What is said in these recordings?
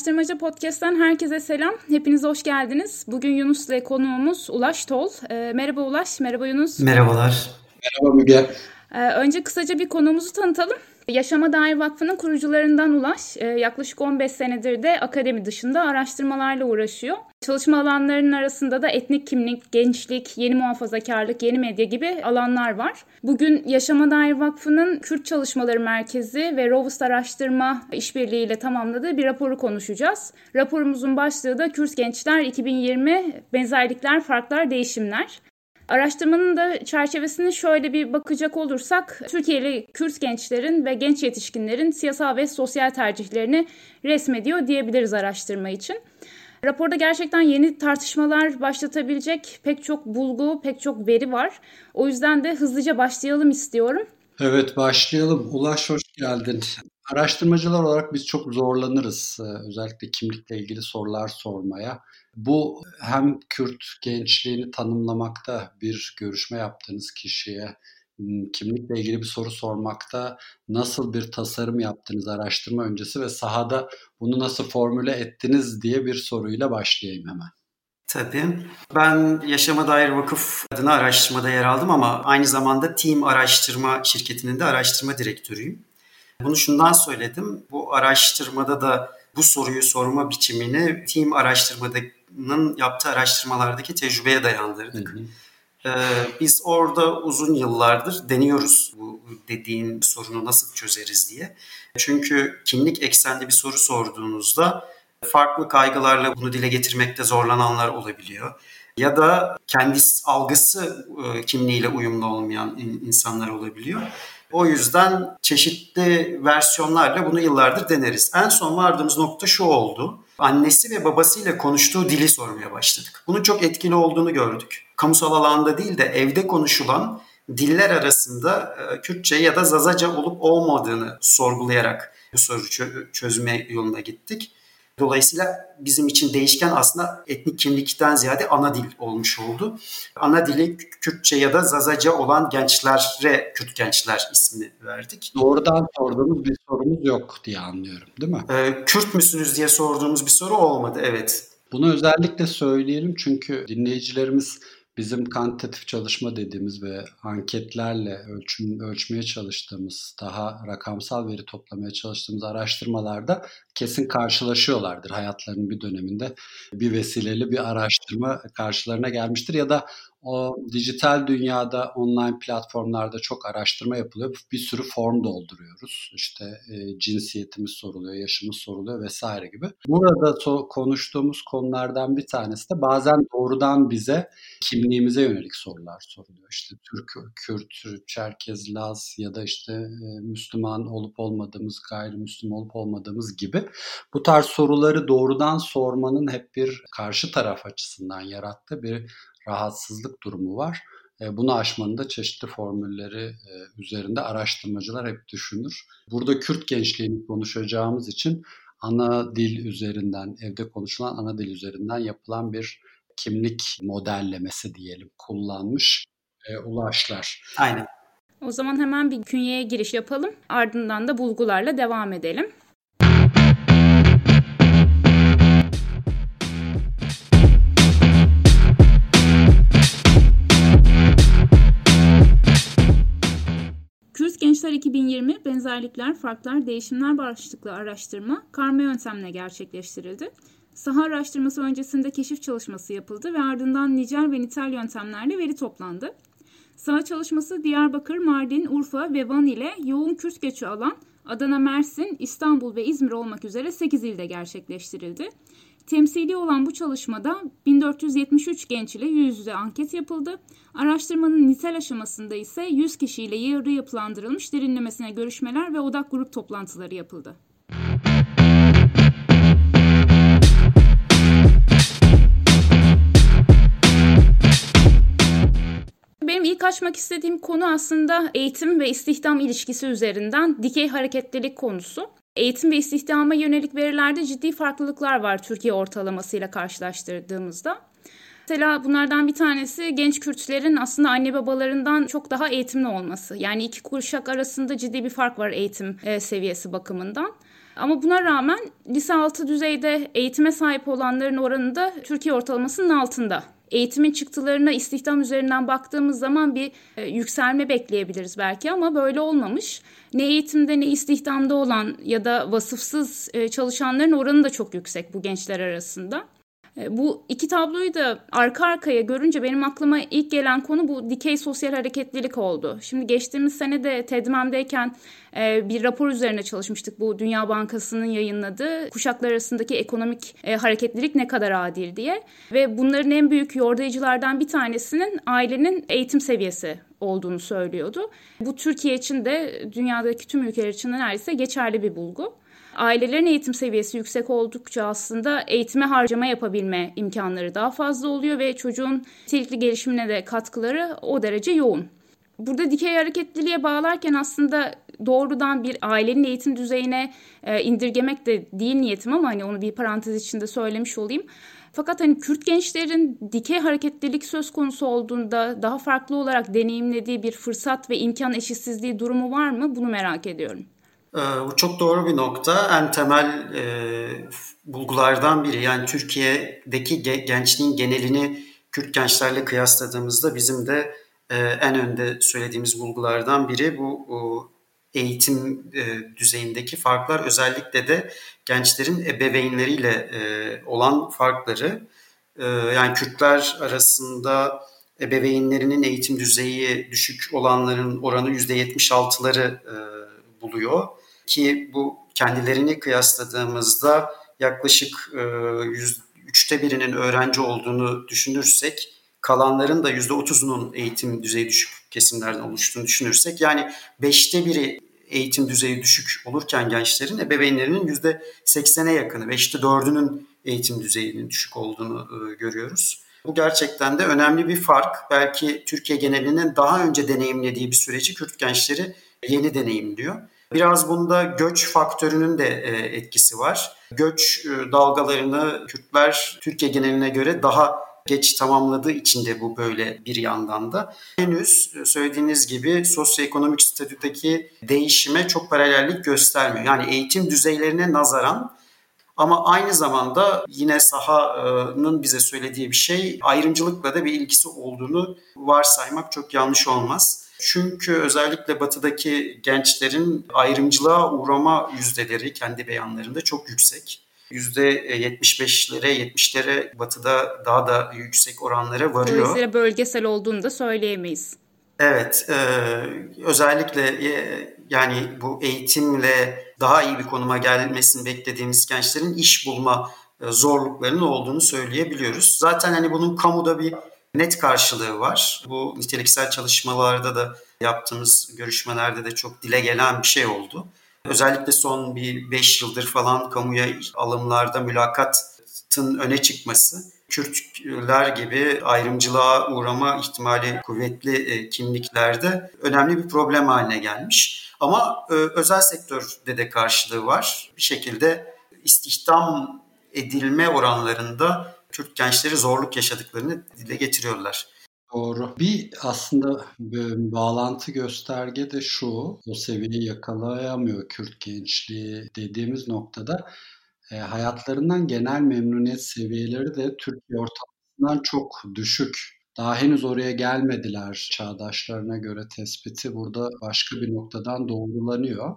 Araştırmacı Podcast'ten herkese selam. Hepiniz hoş geldiniz. Bugün Yunus'la konuğumuz Ulaş Tol. E, merhaba Ulaş, merhaba Yunus. Merhabalar. Merhaba Müge. E, önce kısaca bir konuğumuzu tanıtalım. Yaşama Dair Vakfı'nın kurucularından Ulaş, e, yaklaşık 15 senedir de akademi dışında araştırmalarla uğraşıyor. Çalışma alanlarının arasında da etnik kimlik, gençlik, yeni muhafazakarlık, yeni medya gibi alanlar var. Bugün Yaşama Dair Vakfı'nın Kürt Çalışmaları Merkezi ve Rovust Araştırma işbirliğiyle tamamladığı bir raporu konuşacağız. Raporumuzun başlığı da Kürt Gençler 2020 Benzerlikler, Farklar, Değişimler. Araştırmanın da çerçevesini şöyle bir bakacak olursak, Türkiye'li Kürt gençlerin ve genç yetişkinlerin siyasal ve sosyal tercihlerini resmediyor diyebiliriz araştırma için. Raporda gerçekten yeni tartışmalar başlatabilecek pek çok bulgu, pek çok veri var. O yüzden de hızlıca başlayalım istiyorum. Evet başlayalım. Ulaş hoş geldin. Araştırmacılar olarak biz çok zorlanırız e, özellikle kimlikle ilgili sorular sormaya. Bu hem Kürt gençliğini tanımlamakta bir görüşme yaptığınız kişiye kimlikle ilgili bir soru sormakta nasıl bir tasarım yaptınız araştırma öncesi ve sahada bunu nasıl formüle ettiniz diye bir soruyla başlayayım hemen. Tabii. Ben Yaşama Dair Vakıf adına araştırmada yer aldım ama aynı zamanda Team Araştırma şirketinin de araştırma direktörüyüm. Bunu şundan söyledim. Bu araştırmada da bu soruyu sorma biçimini Team Araştırma'nın yaptığı araştırmalardaki tecrübeye dayandırdık. Hı hı. Ee, biz orada uzun yıllardır deniyoruz bu dediğin sorunu nasıl çözeriz diye. Çünkü kimlik eksenli bir soru sorduğunuzda farklı kaygılarla bunu dile getirmekte zorlananlar olabiliyor. Ya da kendi algısı e, kimliğiyle uyumlu olmayan insanlar olabiliyor. O yüzden çeşitli versiyonlarla bunu yıllardır deneriz. En son vardığımız nokta şu oldu. Annesi ve babasıyla konuştuğu dili sormaya başladık. Bunun çok etkili olduğunu gördük. Kamusal alanda değil de evde konuşulan diller arasında e, Kürtçe ya da Zazaca olup olmadığını sorgulayarak bu soru çözme yoluna gittik. Dolayısıyla bizim için değişken aslında etnik kimlikten ziyade ana dil olmuş oldu. Ana dili Kürtçe ya da Zazaca olan gençlere Kürt gençler ismini verdik. Doğrudan sorduğumuz bir sorumuz yok diye anlıyorum değil mi? Ee, Kürt müsünüz diye sorduğumuz bir soru olmadı evet. Bunu özellikle söyleyelim çünkü dinleyicilerimiz bizim kantitatif çalışma dediğimiz ve anketlerle ölçüm, ölçmeye çalıştığımız, daha rakamsal veri toplamaya çalıştığımız araştırmalarda kesin karşılaşıyorlardır hayatlarının bir döneminde. Bir vesileyle bir araştırma karşılarına gelmiştir ya da o dijital dünyada online platformlarda çok araştırma yapılıyor. Bir sürü form dolduruyoruz. İşte e, cinsiyetimiz soruluyor, yaşımız soruluyor vesaire gibi. Burada so- konuştuğumuz konulardan bir tanesi de bazen doğrudan bize kimliğimize yönelik sorular soruluyor. İşte Türk, Kürt, Çerkez, Laz ya da işte e, Müslüman olup olmadığımız, gayrimüslim olup olmadığımız gibi. Bu tarz soruları doğrudan sormanın hep bir karşı taraf açısından yarattığı bir rahatsızlık durumu var. E, bunu aşmanın da çeşitli formülleri e, üzerinde araştırmacılar hep düşünür. Burada Kürt gençliğini konuşacağımız için ana dil üzerinden, evde konuşulan ana dil üzerinden yapılan bir kimlik modellemesi diyelim kullanmış e, ulaşlar. Aynen. O zaman hemen bir künyeye giriş yapalım. Ardından da bulgularla devam edelim. 2020 Benzerlikler, Farklar, Değişimler başlıklı araştırma karma yöntemle gerçekleştirildi. Saha araştırması öncesinde keşif çalışması yapıldı ve ardından nicel ve nitel yöntemlerle veri toplandı. Saha çalışması Diyarbakır, Mardin, Urfa ve Van ile yoğun Kürt göçü alan Adana, Mersin, İstanbul ve İzmir olmak üzere 8 ilde gerçekleştirildi. Temsili olan bu çalışmada 1473 genç ile yüz yüze anket yapıldı. Araştırmanın nitel aşamasında ise 100 kişiyle yarı yapılandırılmış derinlemesine görüşmeler ve odak grup toplantıları yapıldı. Benim ilk açmak istediğim konu aslında eğitim ve istihdam ilişkisi üzerinden dikey hareketlilik konusu. Eğitim ve istihdama yönelik verilerde ciddi farklılıklar var Türkiye ortalamasıyla karşılaştırdığımızda. Mesela bunlardan bir tanesi genç Kürtlerin aslında anne babalarından çok daha eğitimli olması. Yani iki kuşak arasında ciddi bir fark var eğitim e, seviyesi bakımından. Ama buna rağmen lise altı düzeyde eğitime sahip olanların oranı da Türkiye ortalamasının altında. Eğitimin çıktılarına istihdam üzerinden baktığımız zaman bir e, yükselme bekleyebiliriz belki ama böyle olmamış. Ne eğitimde ne istihdamda olan ya da vasıfsız e, çalışanların oranı da çok yüksek bu gençler arasında. E, bu iki tabloyu da arka arkaya görünce benim aklıma ilk gelen konu bu dikey sosyal hareketlilik oldu. Şimdi geçtiğimiz sene de TEDMEM'deyken e, bir rapor üzerine çalışmıştık. Bu Dünya Bankası'nın yayınladığı kuşaklar arasındaki ekonomik e, hareketlilik ne kadar adil diye. Ve bunların en büyük yordayıcılardan bir tanesinin ailenin eğitim seviyesi olduğunu söylüyordu. Bu Türkiye için de dünyadaki tüm ülkeler için de neredeyse geçerli bir bulgu ailelerin eğitim seviyesi yüksek oldukça aslında eğitime harcama yapabilme imkanları daha fazla oluyor ve çocuğun nitelikli gelişimine de katkıları o derece yoğun. Burada dikey hareketliliğe bağlarken aslında doğrudan bir ailenin eğitim düzeyine e, indirgemek de değil niyetim ama hani onu bir parantez içinde söylemiş olayım. Fakat hani Kürt gençlerin dikey hareketlilik söz konusu olduğunda daha farklı olarak deneyimlediği bir fırsat ve imkan eşitsizliği durumu var mı? Bunu merak ediyorum. Ee, bu çok doğru bir nokta. En temel e, bulgulardan biri. Yani Türkiye'deki gençliğin genelini Kürt gençlerle kıyasladığımızda bizim de e, en önde söylediğimiz bulgulardan biri bu o, eğitim e, düzeyindeki farklar. Özellikle de gençlerin ebeveynleriyle e, olan farkları. E, yani Kürtler arasında ebeveynlerinin eğitim düzeyi düşük olanların oranı %76'ları e, buluyor ki bu kendilerini kıyasladığımızda yaklaşık e, üçte birinin öğrenci olduğunu düşünürsek kalanların da yüzde otuzunun eğitim düzeyi düşük kesimlerden oluştuğunu düşünürsek yani beşte biri eğitim düzeyi düşük olurken gençlerin ebeveynlerinin yüzde seksene yakını beşte dördünün eğitim düzeyinin düşük olduğunu e, görüyoruz. Bu gerçekten de önemli bir fark. Belki Türkiye genelinin daha önce deneyimlediği bir süreci Kürt gençleri yeni deneyimliyor. Biraz bunda göç faktörünün de e, etkisi var. Göç e, dalgalarını Kürtler Türkiye geneline göre daha geç tamamladığı için de bu böyle bir yandan da. Henüz e, söylediğiniz gibi sosyoekonomik statüdeki değişime çok paralellik göstermiyor. Yani eğitim düzeylerine nazaran ama aynı zamanda yine sahanın bize söylediği bir şey ayrımcılıkla da bir ilgisi olduğunu varsaymak çok yanlış olmaz. Çünkü özellikle batıdaki gençlerin ayrımcılığa uğrama yüzdeleri kendi beyanlarında çok yüksek. %75'lere, 70'lere batıda daha da yüksek oranlara varıyor. Dolayısıyla bölgesel olduğunu da söyleyemeyiz. Evet, e, özellikle e, yani bu eğitimle daha iyi bir konuma gelmesini beklediğimiz gençlerin iş bulma e, zorluklarının olduğunu söyleyebiliyoruz. Zaten hani bunun kamuda bir net karşılığı var. Bu niteliksel çalışmalarda da yaptığımız görüşmelerde de çok dile gelen bir şey oldu. Özellikle son bir 5 yıldır falan kamuya alımlarda mülakatın öne çıkması Kürtler gibi ayrımcılığa uğrama ihtimali kuvvetli e, kimliklerde önemli bir problem haline gelmiş. Ama e, özel sektörde de karşılığı var. Bir şekilde istihdam edilme oranlarında Türk gençleri zorluk yaşadıklarını dile getiriyorlar. Doğru. Bir aslında bir bağlantı gösterge de şu, o seviyeyi yakalayamıyor Kürt gençliği dediğimiz noktada e, hayatlarından genel memnuniyet seviyeleri de Türkiye ortalamasından çok düşük. Daha henüz oraya gelmediler çağdaşlarına göre tespiti burada başka bir noktadan doğrulanıyor.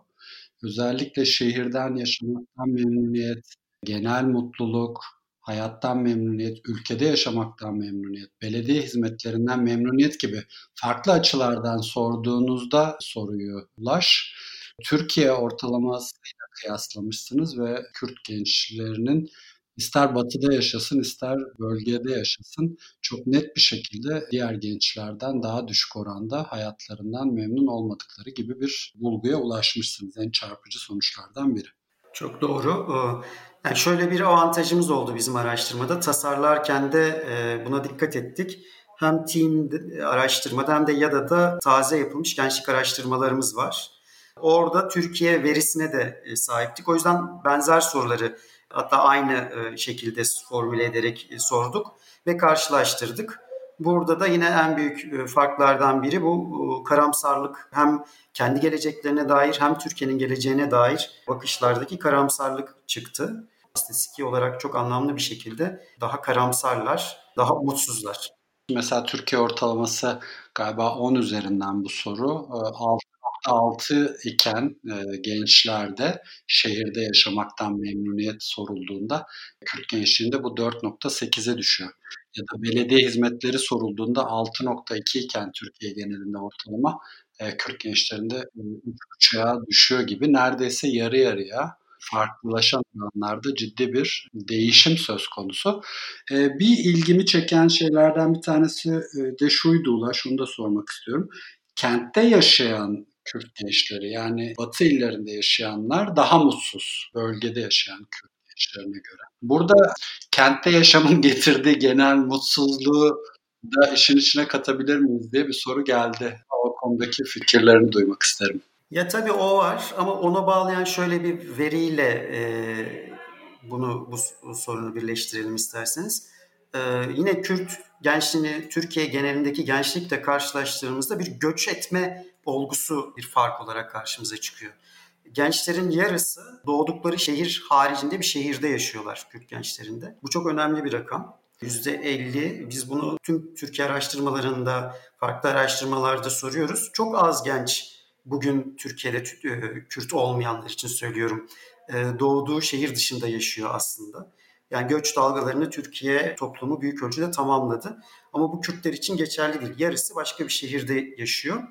Özellikle şehirden yaşamaktan memnuniyet, genel mutluluk, hayattan memnuniyet, ülkede yaşamaktan memnuniyet, belediye hizmetlerinden memnuniyet gibi farklı açılardan sorduğunuzda soruyu Ulaş, Türkiye ortalamasıyla kıyaslamışsınız ve Kürt gençlerinin ister batıda yaşasın ister bölgede yaşasın çok net bir şekilde diğer gençlerden daha düşük oranda hayatlarından memnun olmadıkları gibi bir bulguya ulaşmışsınız. En çarpıcı sonuçlardan biri. Çok doğru. Yani şöyle bir avantajımız oldu bizim araştırmada. Tasarlarken de e, buna dikkat ettik. Hem team araştırmada hem de YADA da taze yapılmış gençlik araştırmalarımız var. Orada Türkiye verisine de e, sahiptik. O yüzden benzer soruları hatta aynı e, şekilde formüle ederek sorduk ve karşılaştırdık. Burada da yine en büyük farklardan biri bu karamsarlık. Hem kendi geleceklerine dair hem Türkiye'nin geleceğine dair bakışlardaki karamsarlık çıktı. İstatistiki olarak çok anlamlı bir şekilde daha karamsarlar, daha umutsuzlar. Mesela Türkiye ortalaması galiba 10 üzerinden bu soru. 6.6 e, iken e, gençlerde şehirde yaşamaktan memnuniyet sorulduğunda Kürt gençliğinde bu 4.8'e düşüyor. Ya da belediye hizmetleri sorulduğunda 6.2 iken Türkiye genelinde ortalama e, Kürt gençlerinde 3.5'a düşüyor gibi neredeyse yarı yarıya farklılaşan alanlarda ciddi bir değişim söz konusu. E, bir ilgimi çeken şeylerden bir tanesi e, de şuydu Ula, şunu da sormak istiyorum. Kentte yaşayan Kürt gençleri yani Batı illerinde yaşayanlar daha mutsuz bölgede yaşayan Kürt gençlerine göre. Burada kentte yaşamın getirdiği genel mutsuzluğu da işin içine katabilir miyiz diye bir soru geldi. O konudaki fikirlerini duymak isterim. Ya tabii o var ama ona bağlayan şöyle bir veriyle e, bunu bu, sorunu birleştirelim isterseniz. E, yine Kürt gençliğini Türkiye genelindeki gençlikle karşılaştırdığımızda bir göç etme olgusu bir fark olarak karşımıza çıkıyor. Gençlerin yarısı doğdukları şehir haricinde bir şehirde yaşıyorlar Kürt gençlerinde. Bu çok önemli bir rakam. %50 biz bunu tüm Türkiye araştırmalarında, farklı araştırmalarda soruyoruz. Çok az genç bugün Türkiye'de e, Kürt olmayanlar için söylüyorum e, doğduğu şehir dışında yaşıyor aslında. Yani göç dalgalarını Türkiye toplumu büyük ölçüde tamamladı. Ama bu Kürtler için geçerli değil. Yarısı başka bir şehirde yaşıyor.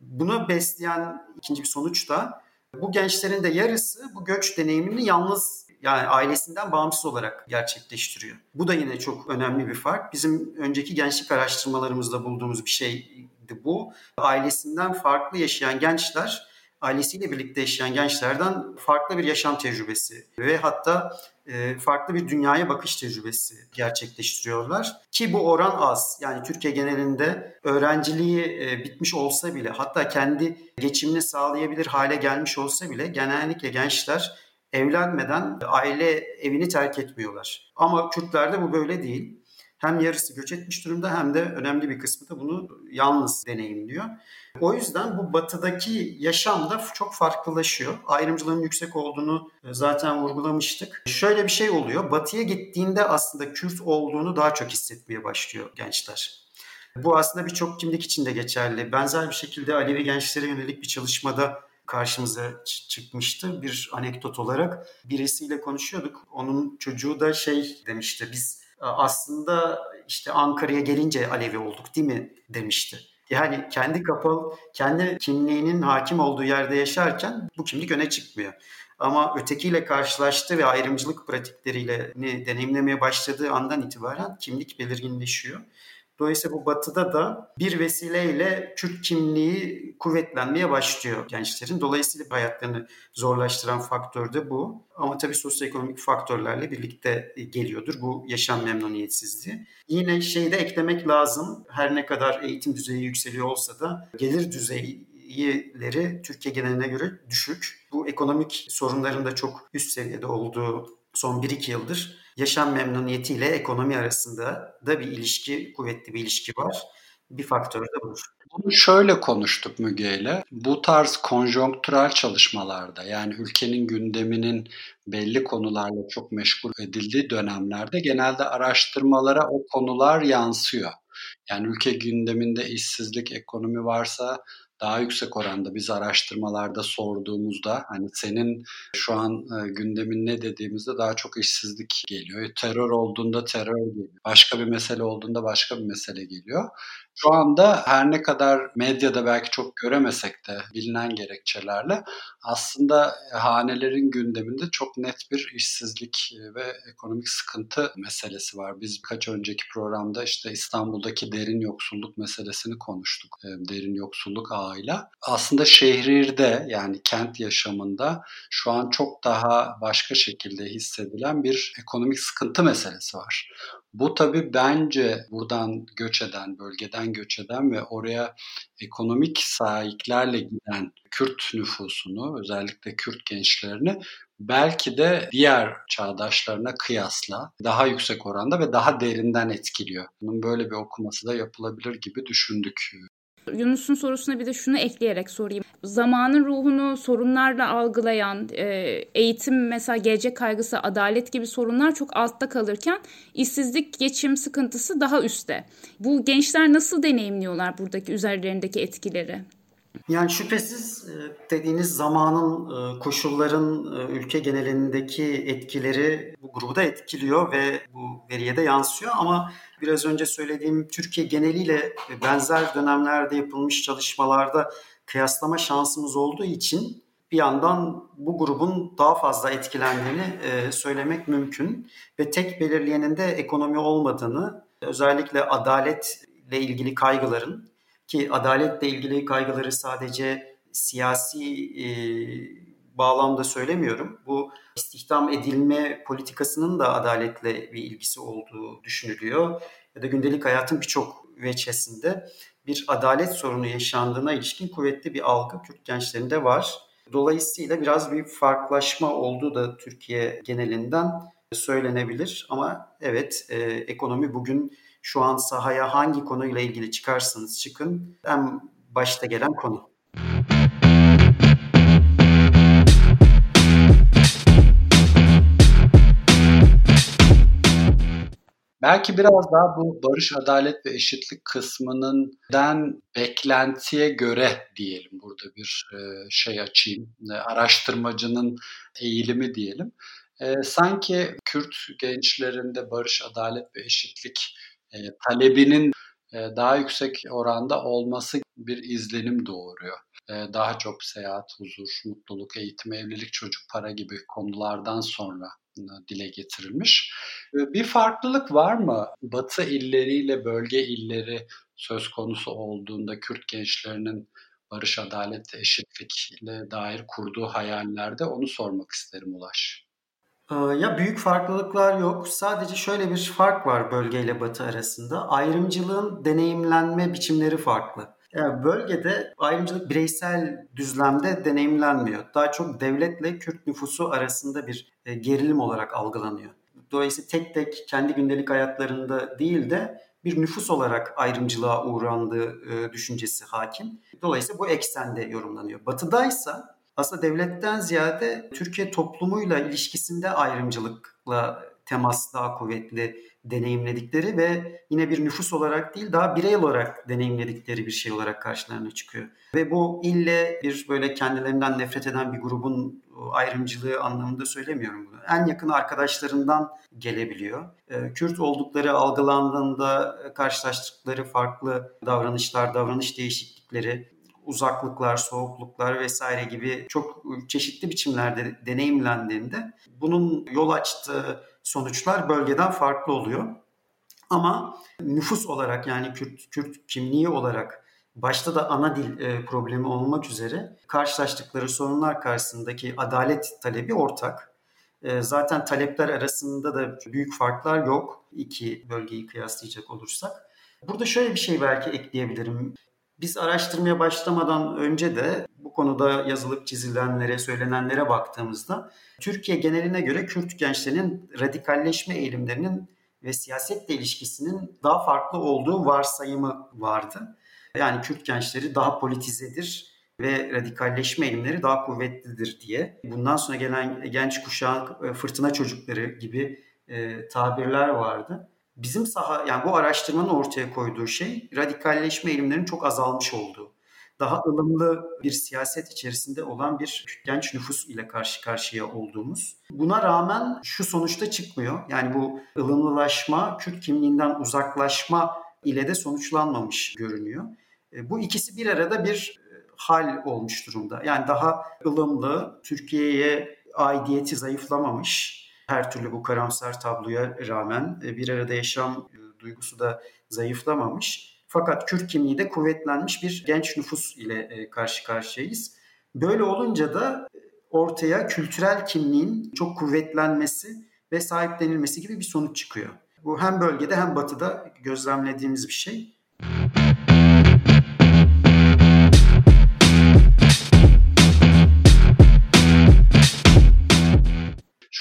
Buna besleyen ikinci bir sonuç da bu gençlerin de yarısı bu göç deneyimini yalnız yani ailesinden bağımsız olarak gerçekleştiriyor. Bu da yine çok önemli bir fark. Bizim önceki gençlik araştırmalarımızda bulduğumuz bir şeydi bu. Ailesinden farklı yaşayan gençler ailesiyle birlikte yaşayan gençlerden farklı bir yaşam tecrübesi ve hatta e, farklı bir dünyaya bakış tecrübesi gerçekleştiriyorlar. Ki bu oran az. Yani Türkiye genelinde öğrenciliği e, bitmiş olsa bile hatta kendi geçimini sağlayabilir hale gelmiş olsa bile genellikle gençler evlenmeden aile evini terk etmiyorlar. Ama Kürtlerde bu böyle değil. Hem yarısı göç etmiş durumda hem de önemli bir kısmı da bunu yalnız deneyimliyor. O yüzden bu batıdaki yaşam da çok farklılaşıyor. Ayrımcılığın yüksek olduğunu e, zaten vurgulamıştık. Şöyle bir şey oluyor. Batıya gittiğinde aslında Kürt olduğunu daha çok hissetmeye başlıyor gençler. Bu aslında birçok kimlik için de geçerli. Benzer bir şekilde Alevi gençlere yönelik bir çalışmada karşımıza çıkmıştı. Bir anekdot olarak birisiyle konuşuyorduk. Onun çocuğu da şey demişti. Biz aslında işte Ankara'ya gelince Alevi olduk değil mi demişti. Yani kendi kapalı, kendi kimliğinin hakim olduğu yerde yaşarken bu kimlik öne çıkmıyor. Ama ötekiyle karşılaştı ve ayrımcılık pratikleriyle deneyimlemeye başladığı andan itibaren kimlik belirginleşiyor. Dolayısıyla bu batıda da bir vesileyle Kürt kimliği kuvvetlenmeye başlıyor gençlerin. Dolayısıyla hayatlarını zorlaştıran faktör de bu. Ama tabii sosyoekonomik faktörlerle birlikte geliyordur bu yaşam memnuniyetsizliği. Yine şeyde eklemek lazım. Her ne kadar eğitim düzeyi yükseliyor olsa da gelir düzeyleri Türkiye geneline göre düşük. Bu ekonomik sorunların da çok üst seviyede olduğu son 1-2 yıldır yaşam memnuniyetiyle ekonomi arasında da bir ilişki, kuvvetli bir ilişki var. Bir faktör de budur. Bunu şöyle konuştuk Müge ile. Bu tarz konjonktürel çalışmalarda yani ülkenin gündeminin belli konularla çok meşgul edildiği dönemlerde genelde araştırmalara o konular yansıyor. Yani ülke gündeminde işsizlik, ekonomi varsa daha yüksek oranda biz araştırmalarda sorduğumuzda hani senin şu an e, gündemin ne dediğimizde daha çok işsizlik geliyor. Terör olduğunda terör geliyor. Başka bir mesele olduğunda başka bir mesele geliyor. Şu anda her ne kadar medyada belki çok göremesek de bilinen gerekçelerle aslında hanelerin gündeminde çok net bir işsizlik ve ekonomik sıkıntı meselesi var. Biz birkaç önceki programda işte İstanbul'daki derin yoksulluk meselesini konuştuk. E, derin yoksulluk ağır bağıyla. Aslında şehirde yani kent yaşamında şu an çok daha başka şekilde hissedilen bir ekonomik sıkıntı meselesi var. Bu tabii bence buradan göç eden, bölgeden göç eden ve oraya ekonomik sahiplerle giden Kürt nüfusunu, özellikle Kürt gençlerini belki de diğer çağdaşlarına kıyasla daha yüksek oranda ve daha derinden etkiliyor. Bunun böyle bir okuması da yapılabilir gibi düşündük. Yunus'un sorusuna bir de şunu ekleyerek sorayım. Zamanın ruhunu sorunlarla algılayan, e, eğitim mesela gelecek kaygısı, adalet gibi sorunlar çok altta kalırken işsizlik, geçim sıkıntısı daha üstte. Bu gençler nasıl deneyimliyorlar buradaki üzerlerindeki etkileri? Yani şüphesiz e, dediğiniz zamanın, e, koşulların ülke genelindeki etkileri bu grubu da etkiliyor ve bu veriye de yansıyor. Ama biraz önce söylediğim Türkiye geneliyle benzer dönemlerde yapılmış çalışmalarda kıyaslama şansımız olduğu için bir yandan bu grubun daha fazla etkilendiğini söylemek mümkün. Ve tek belirleyenin de ekonomi olmadığını, özellikle adaletle ilgili kaygıların ki adaletle ilgili kaygıları sadece siyasi e, bağlamda söylemiyorum. Bu istihdam edilme politikasının da adaletle bir ilgisi olduğu düşünülüyor. Ya da gündelik hayatın birçok veçesinde bir adalet sorunu yaşandığına ilişkin kuvvetli bir algı Kürt gençlerinde var. Dolayısıyla biraz bir farklılaşma olduğu da Türkiye genelinden söylenebilir. Ama evet e, ekonomi bugün şu an sahaya hangi konuyla ilgili çıkarsanız çıkın en başta gelen konu. Belki biraz daha bu barış, adalet ve eşitlik kısmının den beklentiye göre diyelim burada bir e, şey açayım. E, araştırmacının eğilimi diyelim. E, sanki Kürt gençlerinde barış, adalet ve eşitlik talebinin daha yüksek oranda olması bir izlenim doğuruyor. Daha çok seyahat, huzur, mutluluk, eğitim, evlilik, çocuk, para gibi konulardan sonra dile getirilmiş. Bir farklılık var mı? Batı illeriyle bölge illeri söz konusu olduğunda Kürt gençlerinin barış, adalet, eşitlikle dair kurduğu hayallerde onu sormak isterim Ulaş. Ee, ya büyük farklılıklar yok. Sadece şöyle bir fark var bölgeyle batı arasında. Ayrımcılığın deneyimlenme biçimleri farklı. Yani bölgede ayrımcılık bireysel düzlemde deneyimlenmiyor. Daha çok devletle Kürt nüfusu arasında bir e, gerilim olarak algılanıyor. Dolayısıyla tek tek kendi gündelik hayatlarında değil de bir nüfus olarak ayrımcılığa uğrandığı e, düşüncesi hakim. Dolayısıyla bu eksende yorumlanıyor. Batıdaysa aslında devletten ziyade Türkiye toplumuyla ilişkisinde ayrımcılıkla temas daha kuvvetli deneyimledikleri ve yine bir nüfus olarak değil daha birey olarak deneyimledikleri bir şey olarak karşılarına çıkıyor. Ve bu ille bir böyle kendilerinden nefret eden bir grubun ayrımcılığı anlamında söylemiyorum bunu. En yakın arkadaşlarından gelebiliyor. Ee, Kürt oldukları algılandığında karşılaştıkları farklı davranışlar, davranış değişiklikleri uzaklıklar, soğukluklar vesaire gibi çok çeşitli biçimlerde deneyimlendiğinde bunun yol açtığı sonuçlar bölgeden farklı oluyor. Ama nüfus olarak yani Kürt, Kürt kimliği olarak başta da ana dil e, problemi olmak üzere karşılaştıkları sorunlar karşısındaki adalet talebi ortak. E, zaten talepler arasında da büyük farklar yok iki bölgeyi kıyaslayacak olursak. Burada şöyle bir şey belki ekleyebilirim. Biz araştırmaya başlamadan önce de bu konuda yazılıp çizilenlere, söylenenlere baktığımızda Türkiye geneline göre Kürt gençlerinin radikalleşme eğilimlerinin ve siyasetle ilişkisinin daha farklı olduğu varsayımı vardı. Yani Kürt gençleri daha politizedir ve radikalleşme eğilimleri daha kuvvetlidir diye. Bundan sonra gelen genç kuşağın e, fırtına çocukları gibi e, tabirler vardı bizim saha yani bu araştırmanın ortaya koyduğu şey radikalleşme eğilimlerinin çok azalmış olduğu. Daha ılımlı bir siyaset içerisinde olan bir genç nüfus ile karşı karşıya olduğumuz. Buna rağmen şu sonuçta çıkmıyor. Yani bu ılımlılaşma, Kürt kimliğinden uzaklaşma ile de sonuçlanmamış görünüyor. E, bu ikisi bir arada bir e, hal olmuş durumda. Yani daha ılımlı, Türkiye'ye aidiyeti zayıflamamış, her türlü bu karamsar tabloya rağmen e, bir arada yaşam e, duygusu da zayıflamamış. Fakat Kürt kimliği de kuvvetlenmiş bir genç nüfus ile e, karşı karşıyayız. Böyle olunca da ortaya kültürel kimliğin çok kuvvetlenmesi ve sahiplenilmesi gibi bir sonuç çıkıyor. Bu hem bölgede hem batıda gözlemlediğimiz bir şey.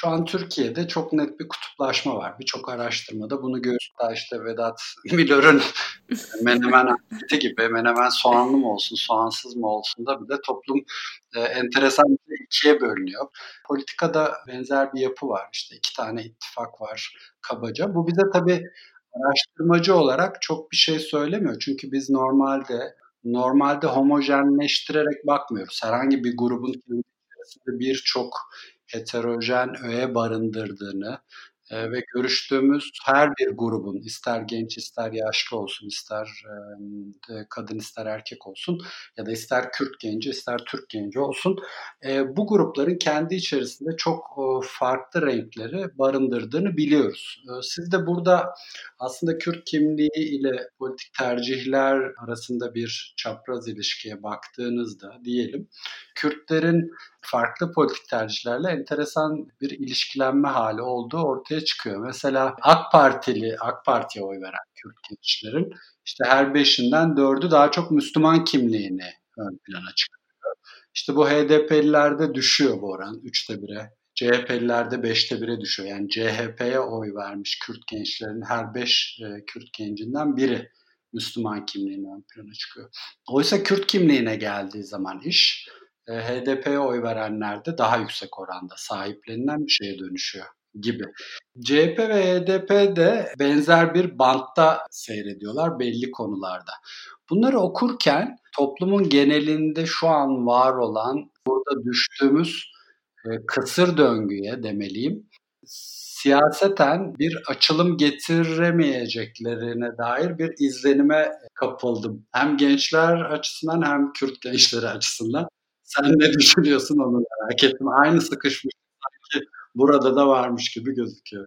Şu an Türkiye'de çok net bir kutuplaşma var. Birçok araştırmada bunu görüyoruz. işte Vedat Milor'un menemen anketi gibi menemen soğanlı mı olsun, soğansız mı olsun da bir de toplum e, enteresan bir ikiye bölünüyor. Politikada benzer bir yapı var. İşte iki tane ittifak var kabaca. Bu bize tabii araştırmacı olarak çok bir şey söylemiyor. Çünkü biz normalde normalde homojenleştirerek bakmıyoruz. Herhangi bir grubun içerisinde birçok heterojen öğe barındırdığını e, ve görüştüğümüz her bir grubun ister genç ister yaşlı olsun ister e, kadın ister erkek olsun ya da ister Kürt genci ister Türk genci olsun e, bu grupların kendi içerisinde çok e, farklı renkleri barındırdığını biliyoruz. E, siz de burada aslında Kürt kimliği ile politik tercihler arasında bir çapraz ilişkiye baktığınızda diyelim Kürtlerin farklı politik tercihlerle enteresan bir ilişkilenme hali olduğu ortaya çıkıyor. Mesela AK Partili, AK Parti'ye oy veren Kürt gençlerin işte her beşinden dördü daha çok Müslüman kimliğini ön plana çıkarıyor. İşte bu HDP'lilerde düşüyor bu oran üçte bire. CHP'lilerde beşte bire düşüyor. Yani CHP'ye oy vermiş Kürt gençlerin her beş e, Kürt gencinden biri Müslüman kimliğini ön plana çıkıyor. Oysa Kürt kimliğine geldiği zaman iş e, HDP'ye oy verenlerde daha yüksek oranda sahiplenilen bir şeye dönüşüyor gibi. CHP ve HDP de benzer bir bantta seyrediyorlar belli konularda. Bunları okurken toplumun genelinde şu an var olan burada düştüğümüz e, kısır döngüye demeliyim siyaseten bir açılım getiremeyeceklerine dair bir izlenime kapıldım. Hem gençler açısından hem Kürt gençleri açısından. Sen ne düşünüyorsun onu merak ettim. Aynı sıkışmış sanki burada da varmış gibi gözüküyor.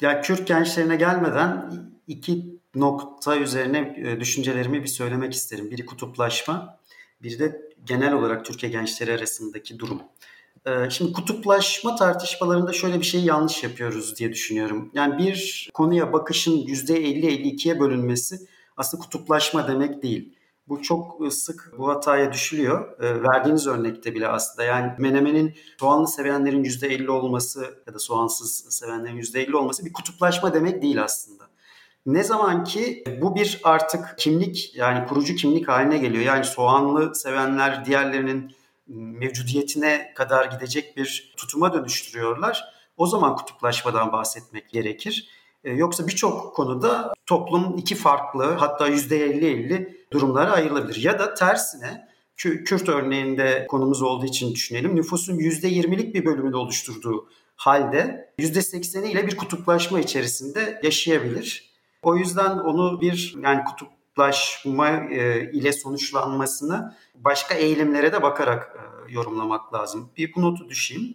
Ya Kürt gençlerine gelmeden iki nokta üzerine e, düşüncelerimi bir söylemek isterim. Biri kutuplaşma, biri de genel olarak Türkiye gençleri arasındaki durum. E, şimdi kutuplaşma tartışmalarında şöyle bir şey yanlış yapıyoruz diye düşünüyorum. Yani bir konuya bakışın %50-52'ye bölünmesi aslında kutuplaşma demek değil. Bu çok ıı, sık bu hataya düşülüyor. E, verdiğiniz örnekte bile aslında yani menemenin soğanlı sevenlerin %50 olması ya da soğansız sevenlerin %50 olması bir kutuplaşma demek değil aslında. Ne zaman ki bu bir artık kimlik yani kurucu kimlik haline geliyor. Yani soğanlı sevenler diğerlerinin mevcudiyetine kadar gidecek bir tutuma dönüştürüyorlar. O zaman kutuplaşmadan bahsetmek gerekir. E, yoksa birçok konuda toplum iki farklı hatta %50-50 durumlara ayrılabilir. Ya da tersine Kürt örneğinde konumuz olduğu için düşünelim. Nüfusun %20'lik bir bölümünü oluşturduğu halde %80'i ile bir kutuplaşma içerisinde yaşayabilir. O yüzden onu bir yani kutuplaşma e, ile sonuçlanmasını başka eğilimlere de bakarak e, yorumlamak lazım. Bir bu notu düşeyim.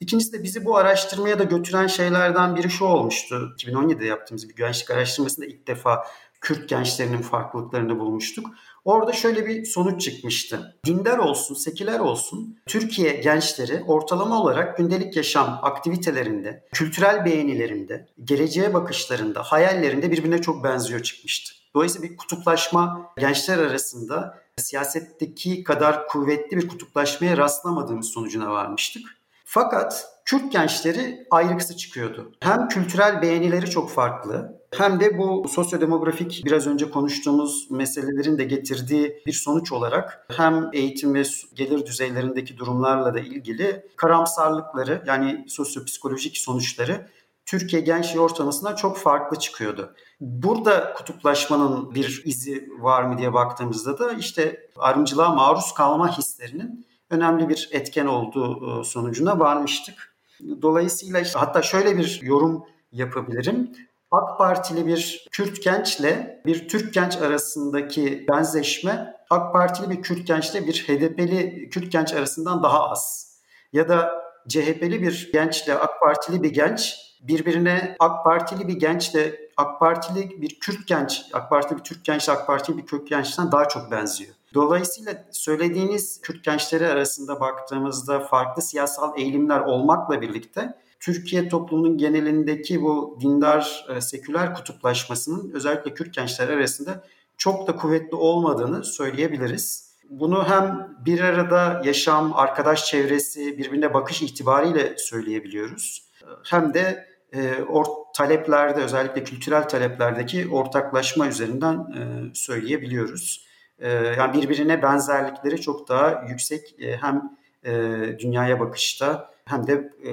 İkincisi de bizi bu araştırmaya da götüren şeylerden biri şu olmuştu. 2017'de yaptığımız bir gençlik araştırmasında ilk defa Kürt gençlerinin farklılıklarını bulmuştuk. Orada şöyle bir sonuç çıkmıştı. Dindar olsun, seküler olsun Türkiye gençleri ortalama olarak gündelik yaşam aktivitelerinde, kültürel beğenilerinde, geleceğe bakışlarında, hayallerinde birbirine çok benziyor çıkmıştı. Dolayısıyla bir kutuplaşma gençler arasında siyasetteki kadar kuvvetli bir kutuplaşmaya rastlamadığımız sonucuna varmıştık. Fakat Kürt gençleri ayrıksı çıkıyordu. Hem kültürel beğenileri çok farklı hem de bu sosyodemografik biraz önce konuştuğumuz meselelerin de getirdiği bir sonuç olarak hem eğitim ve gelir düzeylerindeki durumlarla da ilgili karamsarlıkları yani sosyopsikolojik sonuçları Türkiye gençliği ortalamasından çok farklı çıkıyordu. Burada kutuplaşmanın bir izi var mı diye baktığımızda da işte ayrımcılığa maruz kalma hislerinin önemli bir etken olduğu e, sonucuna varmıştık. Dolayısıyla işte hatta şöyle bir yorum yapabilirim. AK Partili bir Kürt gençle bir Türk genç arasındaki benzeşme AK Partili bir Kürt gençle bir HDP'li Kürt genç arasından daha az. Ya da CHP'li bir gençle AK Partili bir genç birbirine AK Partili bir gençle AK Partili bir Kürt genç, AK Partili bir Türk genç, AK Partili bir Kürt gençten daha çok benziyor. Dolayısıyla söylediğiniz Kürt gençleri arasında baktığımızda farklı siyasal eğilimler olmakla birlikte Türkiye toplumunun genelindeki bu dindar e, seküler kutuplaşmasının özellikle Kürt gençler arasında çok da kuvvetli olmadığını söyleyebiliriz. Bunu hem bir arada yaşam, arkadaş çevresi, birbirine bakış itibariyle söyleyebiliyoruz. Hem de e, or, taleplerde özellikle kültürel taleplerdeki ortaklaşma üzerinden e, söyleyebiliyoruz. E, yani birbirine benzerlikleri çok daha yüksek e, hem e, dünyaya bakışta hem de e,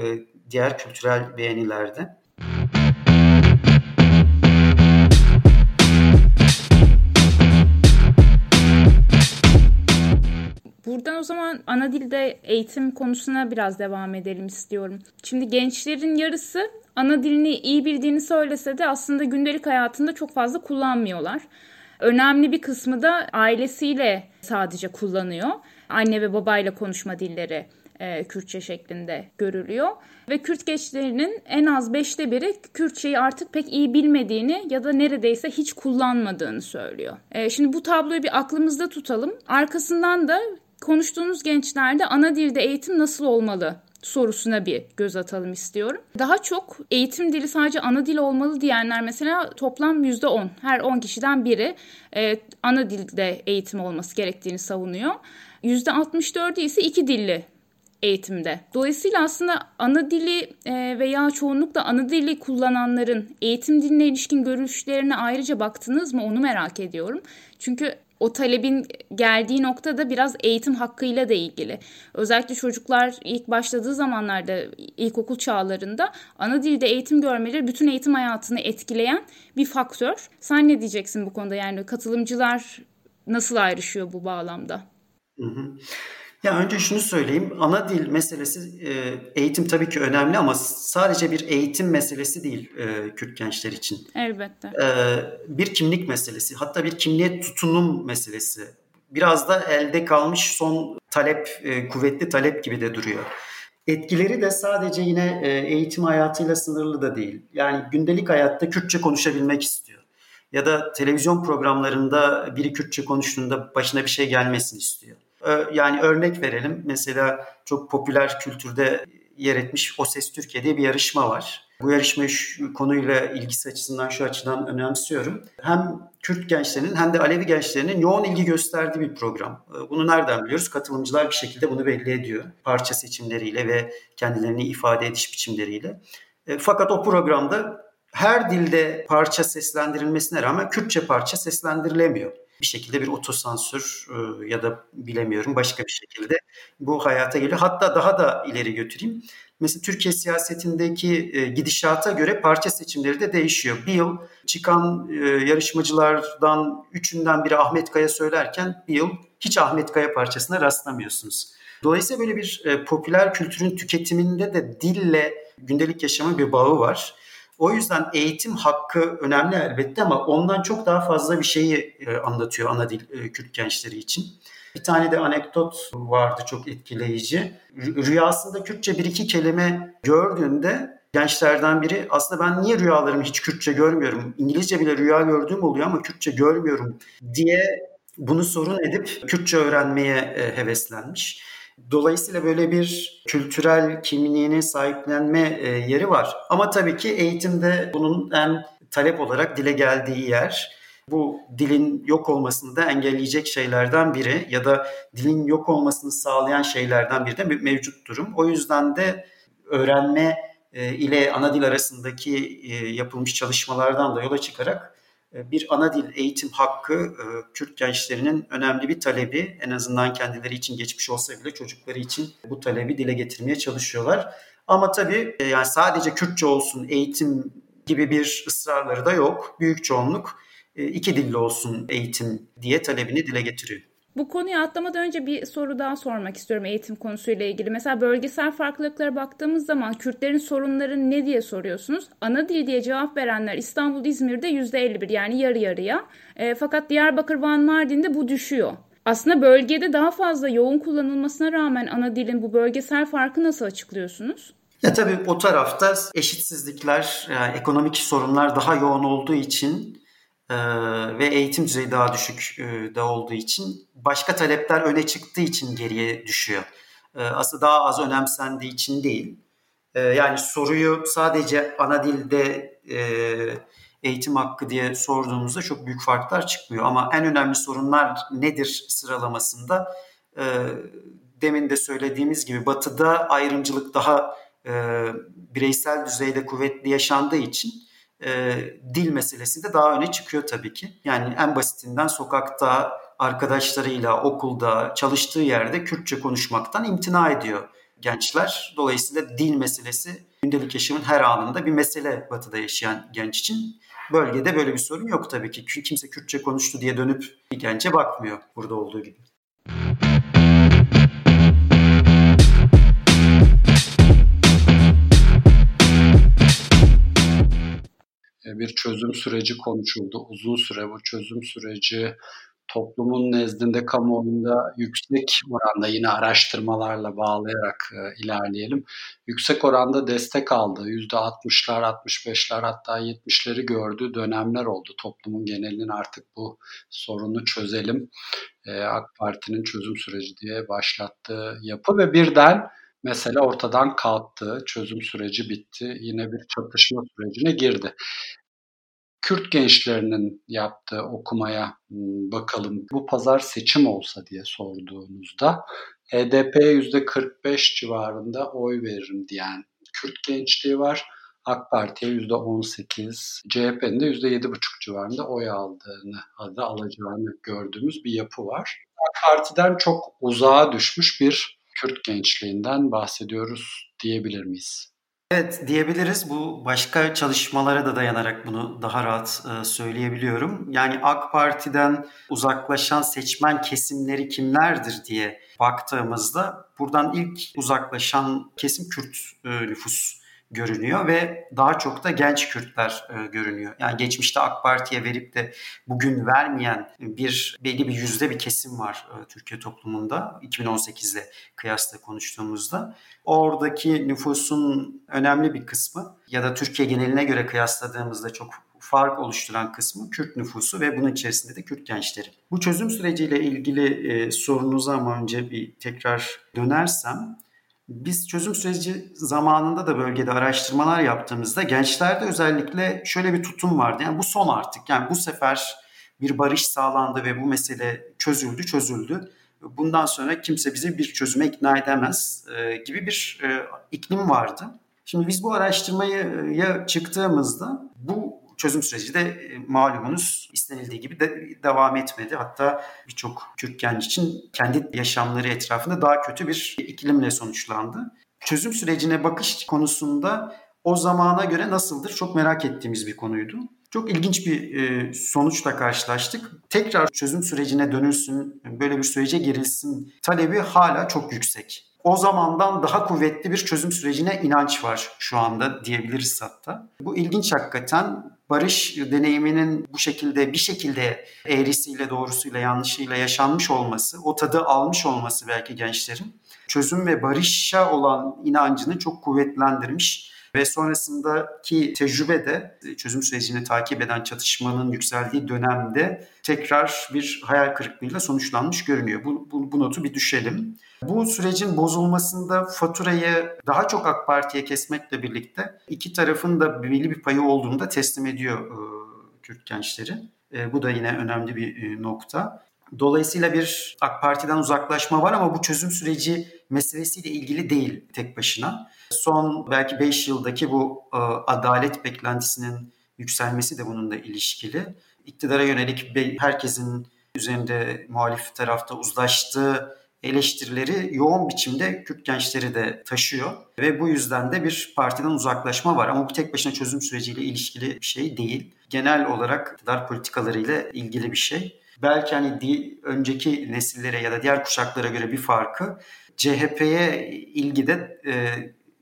diğer kültürel beğenilerde. Buradan o zaman ana dilde eğitim konusuna biraz devam edelim istiyorum. Şimdi gençlerin yarısı ana dilini iyi bildiğini söylese de aslında gündelik hayatında çok fazla kullanmıyorlar. Önemli bir kısmı da ailesiyle sadece kullanıyor. Anne ve babayla konuşma dilleri e, Kürtçe şeklinde görülüyor. Ve Kürt gençlerinin en az beşte biri Kürtçeyi artık pek iyi bilmediğini ya da neredeyse hiç kullanmadığını söylüyor. E, şimdi bu tabloyu bir aklımızda tutalım. Arkasından da konuştuğunuz gençlerde ana dilde eğitim nasıl olmalı sorusuna bir göz atalım istiyorum. Daha çok eğitim dili sadece ana dil olmalı diyenler mesela toplam %10. Her 10 kişiden biri e, ana dilde eğitim olması gerektiğini savunuyor. %64'ü ise iki dilli eğitimde. Dolayısıyla aslında ana dili e, veya çoğunlukla ana dili kullananların eğitim diline ilişkin görüşlerine ayrıca baktınız mı onu merak ediyorum. Çünkü o talebin geldiği nokta da biraz eğitim hakkıyla da ilgili. Özellikle çocuklar ilk başladığı zamanlarda ilkokul çağlarında ana dilde eğitim görmeleri bütün eğitim hayatını etkileyen bir faktör. Sen ne diyeceksin bu konuda yani katılımcılar nasıl ayrışıyor bu bağlamda? Hı hı. Ya önce şunu söyleyeyim. Ana dil meselesi e, eğitim tabii ki önemli ama sadece bir eğitim meselesi değil e, Kürt gençler için. Elbette. E, bir kimlik meselesi. Hatta bir kimliğe tutunum meselesi. Biraz da elde kalmış son talep, kuvvetli talep gibi de duruyor. Etkileri de sadece yine eğitim hayatıyla sınırlı da değil. Yani gündelik hayatta Kürtçe konuşabilmek istiyor. Ya da televizyon programlarında biri Kürtçe konuştuğunda başına bir şey gelmesini istiyor yani örnek verelim. Mesela çok popüler kültürde yer etmiş O Ses Türkiye diye bir yarışma var. Bu yarışmayı şu konuyla ilgisi açısından şu açıdan önemsiyorum. Hem Kürt gençlerinin hem de Alevi gençlerinin yoğun ilgi gösterdiği bir program. Bunu nereden biliyoruz? Katılımcılar bir şekilde bunu belli ediyor. Parça seçimleriyle ve kendilerini ifade ediş biçimleriyle. E, fakat o programda her dilde parça seslendirilmesine rağmen Kürtçe parça seslendirilemiyor bir şekilde bir otosansür e, ya da bilemiyorum başka bir şekilde bu hayata geliyor. Hatta daha da ileri götüreyim. Mesela Türkiye siyasetindeki e, gidişata göre parça seçimleri de değişiyor. Bir yıl çıkan e, yarışmacılardan üçünden biri Ahmet Kaya söylerken bir yıl hiç Ahmet Kaya parçasına rastlamıyorsunuz. Dolayısıyla böyle bir popüler kültürün tüketiminde de dille gündelik yaşama bir bağı var. O yüzden eğitim hakkı önemli elbette ama ondan çok daha fazla bir şeyi e, anlatıyor ana dil e, Kürt gençleri için. Bir tane de anekdot vardı çok etkileyici. Rüyasında Kürtçe bir iki kelime gördüğünde gençlerden biri aslında ben niye rüyalarımı hiç Kürtçe görmüyorum? İngilizce bile rüya gördüğüm oluyor ama Kürtçe görmüyorum diye bunu sorun edip Kürtçe öğrenmeye e, heveslenmiş. Dolayısıyla böyle bir kültürel kimliğini sahiplenme e, yeri var. Ama tabii ki eğitimde bunun en talep olarak dile geldiği yer. Bu dilin yok olmasını da engelleyecek şeylerden biri ya da dilin yok olmasını sağlayan şeylerden biri de mevcut durum. O yüzden de öğrenme e, ile ana dil arasındaki e, yapılmış çalışmalardan da yola çıkarak bir ana dil eğitim hakkı e, Kürt gençlerinin önemli bir talebi. En azından kendileri için geçmiş olsa bile çocukları için bu talebi dile getirmeye çalışıyorlar. Ama tabii e, yani sadece Kürtçe olsun eğitim gibi bir ısrarları da yok. Büyük çoğunluk iki dilli olsun eğitim diye talebini dile getiriyor. Bu konuyu atlamadan önce bir soru daha sormak istiyorum eğitim konusuyla ilgili. Mesela bölgesel farklılıklara baktığımız zaman Kürtlerin sorunları ne diye soruyorsunuz? Ana dil diye cevap verenler İstanbul, İzmir'de %51 yani yarı yarıya. E, fakat Diyarbakır, Van, Mardin'de bu düşüyor. Aslında bölgede daha fazla yoğun kullanılmasına rağmen ana dilin bu bölgesel farkı nasıl açıklıyorsunuz? Ya tabii o tarafta eşitsizlikler, yani ekonomik sorunlar daha yoğun olduğu için e, ve eğitim düzeyi daha düşük e, de olduğu için başka talepler öne çıktığı için geriye düşüyor. E, aslında daha az önemsendiği için değil. E, yani soruyu sadece ana dilde e, eğitim hakkı diye sorduğumuzda çok büyük farklar çıkmıyor. Ama en önemli sorunlar nedir sıralamasında demin de söylediğimiz gibi batıda ayrımcılık daha e, bireysel düzeyde kuvvetli yaşandığı için e, dil meselesi de daha öne çıkıyor tabii ki. Yani en basitinden sokakta arkadaşlarıyla, okulda, çalıştığı yerde Kürtçe konuşmaktan imtina ediyor gençler. Dolayısıyla dil meselesi gündelik yaşamın her anında bir mesele batıda yaşayan genç için. Bölgede böyle bir sorun yok tabii ki. Kimse Kürtçe konuştu diye dönüp bir gence bakmıyor burada olduğu gibi. Bir çözüm süreci konuşuldu. Uzun süre bu çözüm süreci toplumun nezdinde kamuoyunda yüksek oranda yine araştırmalarla bağlayarak e, ilerleyelim. Yüksek oranda destek aldı. %60'lar, 65'ler hatta 70'leri gördüğü dönemler oldu. Toplumun genelinin artık bu sorunu çözelim. E, AK Parti'nin çözüm süreci diye başlattığı yapı ve birden mesele ortadan kalktı. Çözüm süreci bitti. Yine bir çatışma sürecine girdi. Kürt gençlerinin yaptığı okumaya hmm, bakalım. Bu pazar seçim olsa diye sorduğunuzda HDP %45 civarında oy veririm diyen Kürt gençliği var. AK Parti'ye %18, CHP'nin de %7,5 civarında oy aldığını, adı alacağını gördüğümüz bir yapı var. AK Parti'den çok uzağa düşmüş bir Kürt gençliğinden bahsediyoruz diyebilir miyiz? Evet diyebiliriz. Bu başka çalışmalara da dayanarak bunu daha rahat e, söyleyebiliyorum. Yani AK Parti'den uzaklaşan seçmen kesimleri kimlerdir diye baktığımızda buradan ilk uzaklaşan kesim Kürt e, nüfus görünüyor ve daha çok da genç Kürtler e, görünüyor. Yani geçmişte AK Parti'ye verip de bugün vermeyen bir belli bir yüzde bir kesim var e, Türkiye toplumunda 2018'le kıyasla konuştuğumuzda. Oradaki nüfusun önemli bir kısmı ya da Türkiye geneline göre kıyasladığımızda çok fark oluşturan kısmı Kürt nüfusu ve bunun içerisinde de Kürt gençleri. Bu çözüm süreciyle ilgili e, sorunuza ama önce bir tekrar dönersem biz çözüm süreci zamanında da bölgede araştırmalar yaptığımızda gençlerde özellikle şöyle bir tutum vardı. Yani bu son artık. Yani bu sefer bir barış sağlandı ve bu mesele çözüldü, çözüldü. Bundan sonra kimse bizi bir çözüme ikna edemez e, gibi bir e, iklim vardı. Şimdi biz bu araştırmaya çıktığımızda bu çözüm süreci de e, malumunuz istenildiği gibi de devam etmedi. Hatta birçok Kürt genç için kendi yaşamları etrafında daha kötü bir iklimle sonuçlandı. Çözüm sürecine bakış konusunda o zamana göre nasıldır çok merak ettiğimiz bir konuydu. Çok ilginç bir e, sonuçla karşılaştık. Tekrar çözüm sürecine dönülsün, böyle bir sürece girilsin talebi hala çok yüksek o zamandan daha kuvvetli bir çözüm sürecine inanç var şu anda diyebiliriz hatta. Bu ilginç hakikaten barış deneyiminin bu şekilde bir şekilde eğrisiyle doğrusuyla yanlışıyla yaşanmış olması, o tadı almış olması belki gençlerin çözüm ve barışa olan inancını çok kuvvetlendirmiş ve sonrasındaki tecrübe de çözüm sürecini takip eden çatışmanın yükseldiği dönemde tekrar bir hayal kırıklığıyla sonuçlanmış görünüyor. Bu, bu, bu notu bir düşelim. Bu sürecin bozulmasında faturayı daha çok AK Parti'ye kesmekle birlikte iki tarafın da belli bir payı olduğunu da teslim ediyor e, Kürt gençleri. E, bu da yine önemli bir e, nokta. Dolayısıyla bir AK Parti'den uzaklaşma var ama bu çözüm süreci meselesiyle ilgili değil tek başına. Son belki 5 yıldaki bu e, adalet beklentisinin yükselmesi de bununla ilişkili. İktidara yönelik herkesin üzerinde muhalif tarafta uzlaştığı eleştirileri yoğun biçimde Kürt gençleri de taşıyor ve bu yüzden de bir partiden uzaklaşma var ama bu tek başına çözüm süreciyle ilişkili bir şey değil. Genel olarak iktidar politikalarıyla ilgili bir şey. Belki hani di, önceki nesillere ya da diğer kuşaklara göre bir farkı CHP'ye ilgide e,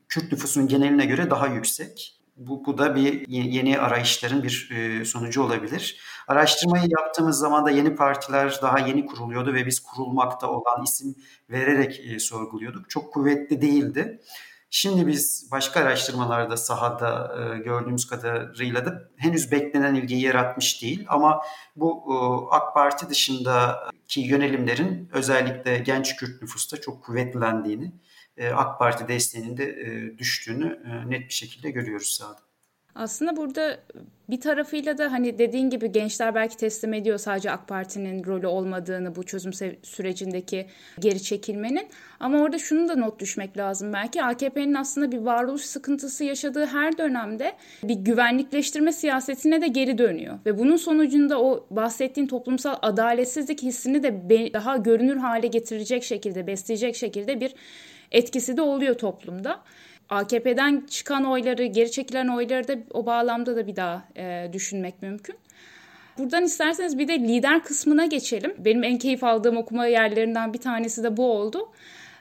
Kürt nüfusunun geneline göre daha yüksek. Bu, bu da bir yeni arayışların bir e, sonucu olabilir. Araştırmayı yaptığımız zaman da yeni partiler daha yeni kuruluyordu ve biz kurulmakta olan isim vererek e, sorguluyorduk. Çok kuvvetli değildi. Şimdi biz başka araştırmalarda sahada e, gördüğümüz kadarıyla da henüz beklenen ilgiyi yaratmış değil. Ama bu e, AK Parti dışındaki yönelimlerin özellikle genç Kürt nüfusta çok kuvvetlendiğini, e, AK Parti desteğinin de e, düştüğünü e, net bir şekilde görüyoruz sahada. Aslında burada bir tarafıyla da hani dediğin gibi gençler belki teslim ediyor sadece AK Parti'nin rolü olmadığını bu çözüm sürecindeki geri çekilmenin. Ama orada şunu da not düşmek lazım belki AKP'nin aslında bir varoluş sıkıntısı yaşadığı her dönemde bir güvenlikleştirme siyasetine de geri dönüyor. Ve bunun sonucunda o bahsettiğin toplumsal adaletsizlik hissini de daha görünür hale getirecek şekilde, besleyecek şekilde bir etkisi de oluyor toplumda. AKP'den çıkan oyları, geri çekilen oyları da o bağlamda da bir daha e, düşünmek mümkün. Buradan isterseniz bir de lider kısmına geçelim. Benim en keyif aldığım okuma yerlerinden bir tanesi de bu oldu.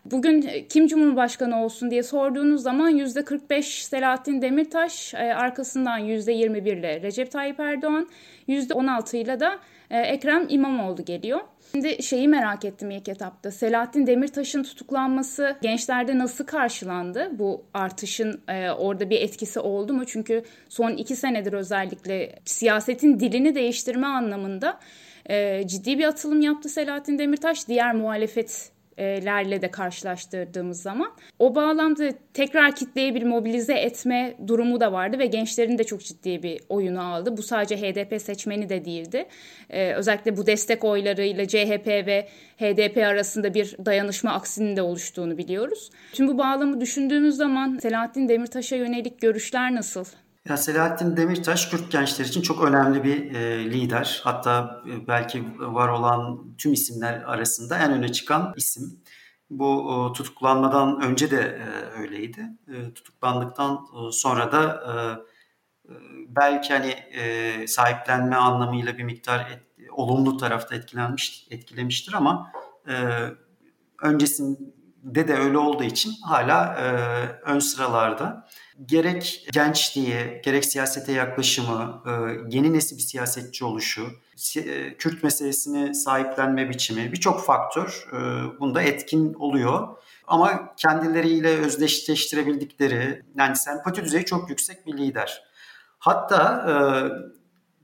Bugün kim Cumhurbaşkanı olsun diye sorduğunuz zaman %45 Selahattin Demirtaş, e, arkasından %21 ile Recep Tayyip Erdoğan, %16 ile de e, Ekrem İmamoğlu geliyor. Şimdi şeyi merak ettim ilk etapta. Selahattin Demirtaş'ın tutuklanması gençlerde nasıl karşılandı? Bu artışın e, orada bir etkisi oldu mu? Çünkü son iki senedir özellikle siyasetin dilini değiştirme anlamında e, ciddi bir atılım yaptı Selahattin Demirtaş. Diğer muhalefet lerle de karşılaştırdığımız zaman o bağlamda tekrar kitleyi bir mobilize etme durumu da vardı ve gençlerin de çok ciddi bir oyunu aldı. Bu sadece HDP seçmeni de değildi. Ee, özellikle bu destek oylarıyla CHP ve HDP arasında bir dayanışma aksinin de oluştuğunu biliyoruz. Tüm bu bağlamı düşündüğümüz zaman Selahattin Demirtaş'a yönelik görüşler nasıl? Ya Selahattin Demirtaş Kürt gençler için çok önemli bir e, lider. Hatta e, belki var olan tüm isimler arasında en öne çıkan isim. Bu e, tutuklanmadan önce de e, öyleydi. E, tutuklandıktan e, sonra da e, e, belki hani e, sahiplenme anlamıyla bir miktar et, olumlu tarafta etkilenmiş etkilemiştir ama e, öncesinde de öyle olduğu için hala e, ön sıralarda gerek gençliği, gerek siyasete yaklaşımı, e, yeni nesil bir siyasetçi oluşu, e, Kürt meselesini sahiplenme biçimi birçok faktör e, bunda etkin oluyor. Ama kendileriyle özdeşleştirebildikleri, yani sempati düzeyi çok yüksek bir lider. Hatta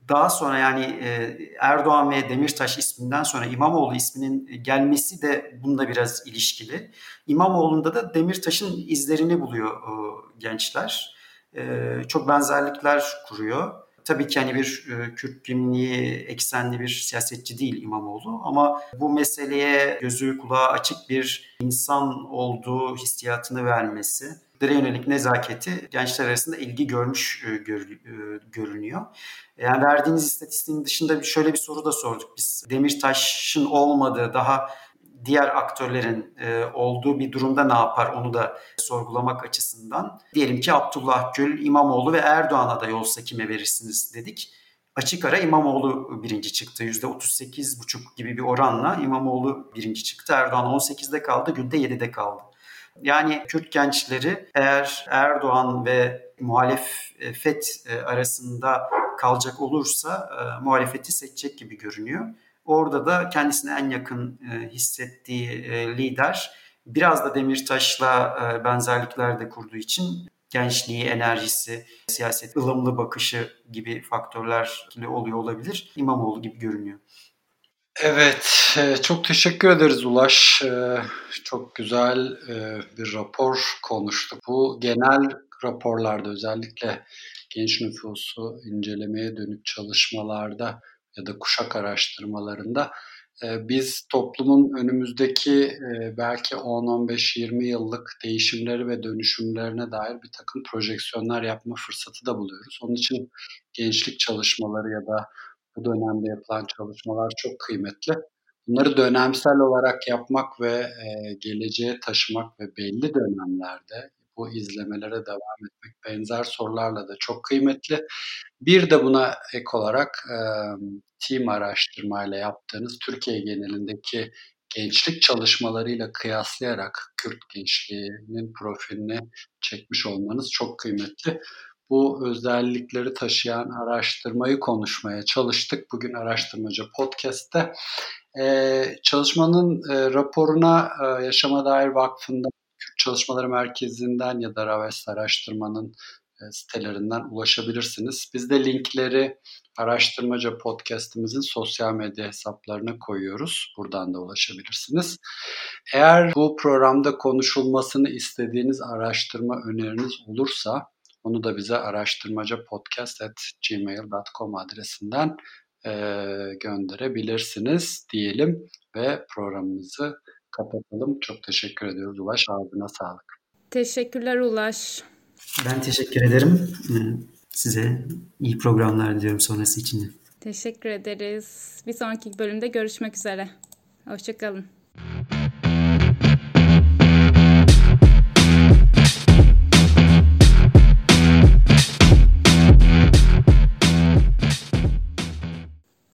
daha sonra yani e, Erdoğan ve Demirtaş isminden sonra İmamoğlu isminin gelmesi de bunda biraz ilişkili. İmamoğlu'nda da Demirtaş'ın izlerini buluyor e, gençler. E, çok benzerlikler kuruyor. Tabii ki hani bir Kürt kimliği eksenli bir siyasetçi değil İmamoğlu ama bu meseleye gözü kulağı açık bir insan olduğu hissiyatını vermesi Dere yönelik nezaketi gençler arasında ilgi görmüş e, e, görünüyor. Yani verdiğiniz istatistiğin dışında şöyle bir soru da sorduk biz. Demirtaş'ın olmadığı daha diğer aktörlerin e, olduğu bir durumda ne yapar onu da sorgulamak açısından. Diyelim ki Abdullah Gül, İmamoğlu ve Erdoğan aday olsa kime verirsiniz dedik. Açık ara İmamoğlu birinci çıktı. %38,5 gibi bir oranla İmamoğlu birinci çıktı. Erdoğan 18'de kaldı, Gül de 7'de kaldı. Yani Kürt gençleri eğer Erdoğan ve muhalefet e, arasında kalacak olursa e, muhalefeti seçecek gibi görünüyor. Orada da kendisine en yakın e, hissettiği lider biraz da Demirtaş'la benzerlikler de kurduğu için gençliği, enerjisi, siyaset, ılımlı bakışı gibi faktörler oluyor olabilir. İmamoğlu gibi görünüyor. Evet, e, çok teşekkür ederiz Ulaş. E, çok güzel e, bir rapor konuştuk. Bu genel raporlarda özellikle genç nüfusu incelemeye dönük çalışmalarda ya da kuşak araştırmalarında biz toplumun önümüzdeki belki 10-15-20 yıllık değişimleri ve dönüşümlerine dair bir takım projeksiyonlar yapma fırsatı da buluyoruz. Onun için gençlik çalışmaları ya da bu dönemde yapılan çalışmalar çok kıymetli. Bunları dönemsel olarak yapmak ve e, geleceğe taşımak ve belli dönemlerde bu izlemelere devam etmek benzer sorularla da çok kıymetli. Bir de buna ek olarak e, team araştırmayla yaptığınız Türkiye genelindeki gençlik çalışmalarıyla kıyaslayarak Kürt gençliğinin profilini çekmiş olmanız çok kıymetli bu özellikleri taşıyan araştırmayı konuşmaya çalıştık. Bugün Araştırmacı Podcast'te. Ee, çalışmanın e, raporuna e, Yaşama Dair Vakfı'nda Kürt Çalışmaları Merkezi'nden ya da Raves Araştırma'nın e, sitelerinden ulaşabilirsiniz. Biz de linkleri Araştırmaca podcast'imizin sosyal medya hesaplarına koyuyoruz. Buradan da ulaşabilirsiniz. Eğer bu programda konuşulmasını istediğiniz araştırma öneriniz olursa onu da bize araştırmacapodcast.gmail.com adresinden e, gönderebilirsiniz diyelim ve programımızı kapatalım. Çok teşekkür ediyoruz Ulaş. Ağzına sağlık. Teşekkürler Ulaş. Ben teşekkür ederim. Size iyi programlar diliyorum sonrası için. Teşekkür ederiz. Bir sonraki bölümde görüşmek üzere. Hoşçakalın.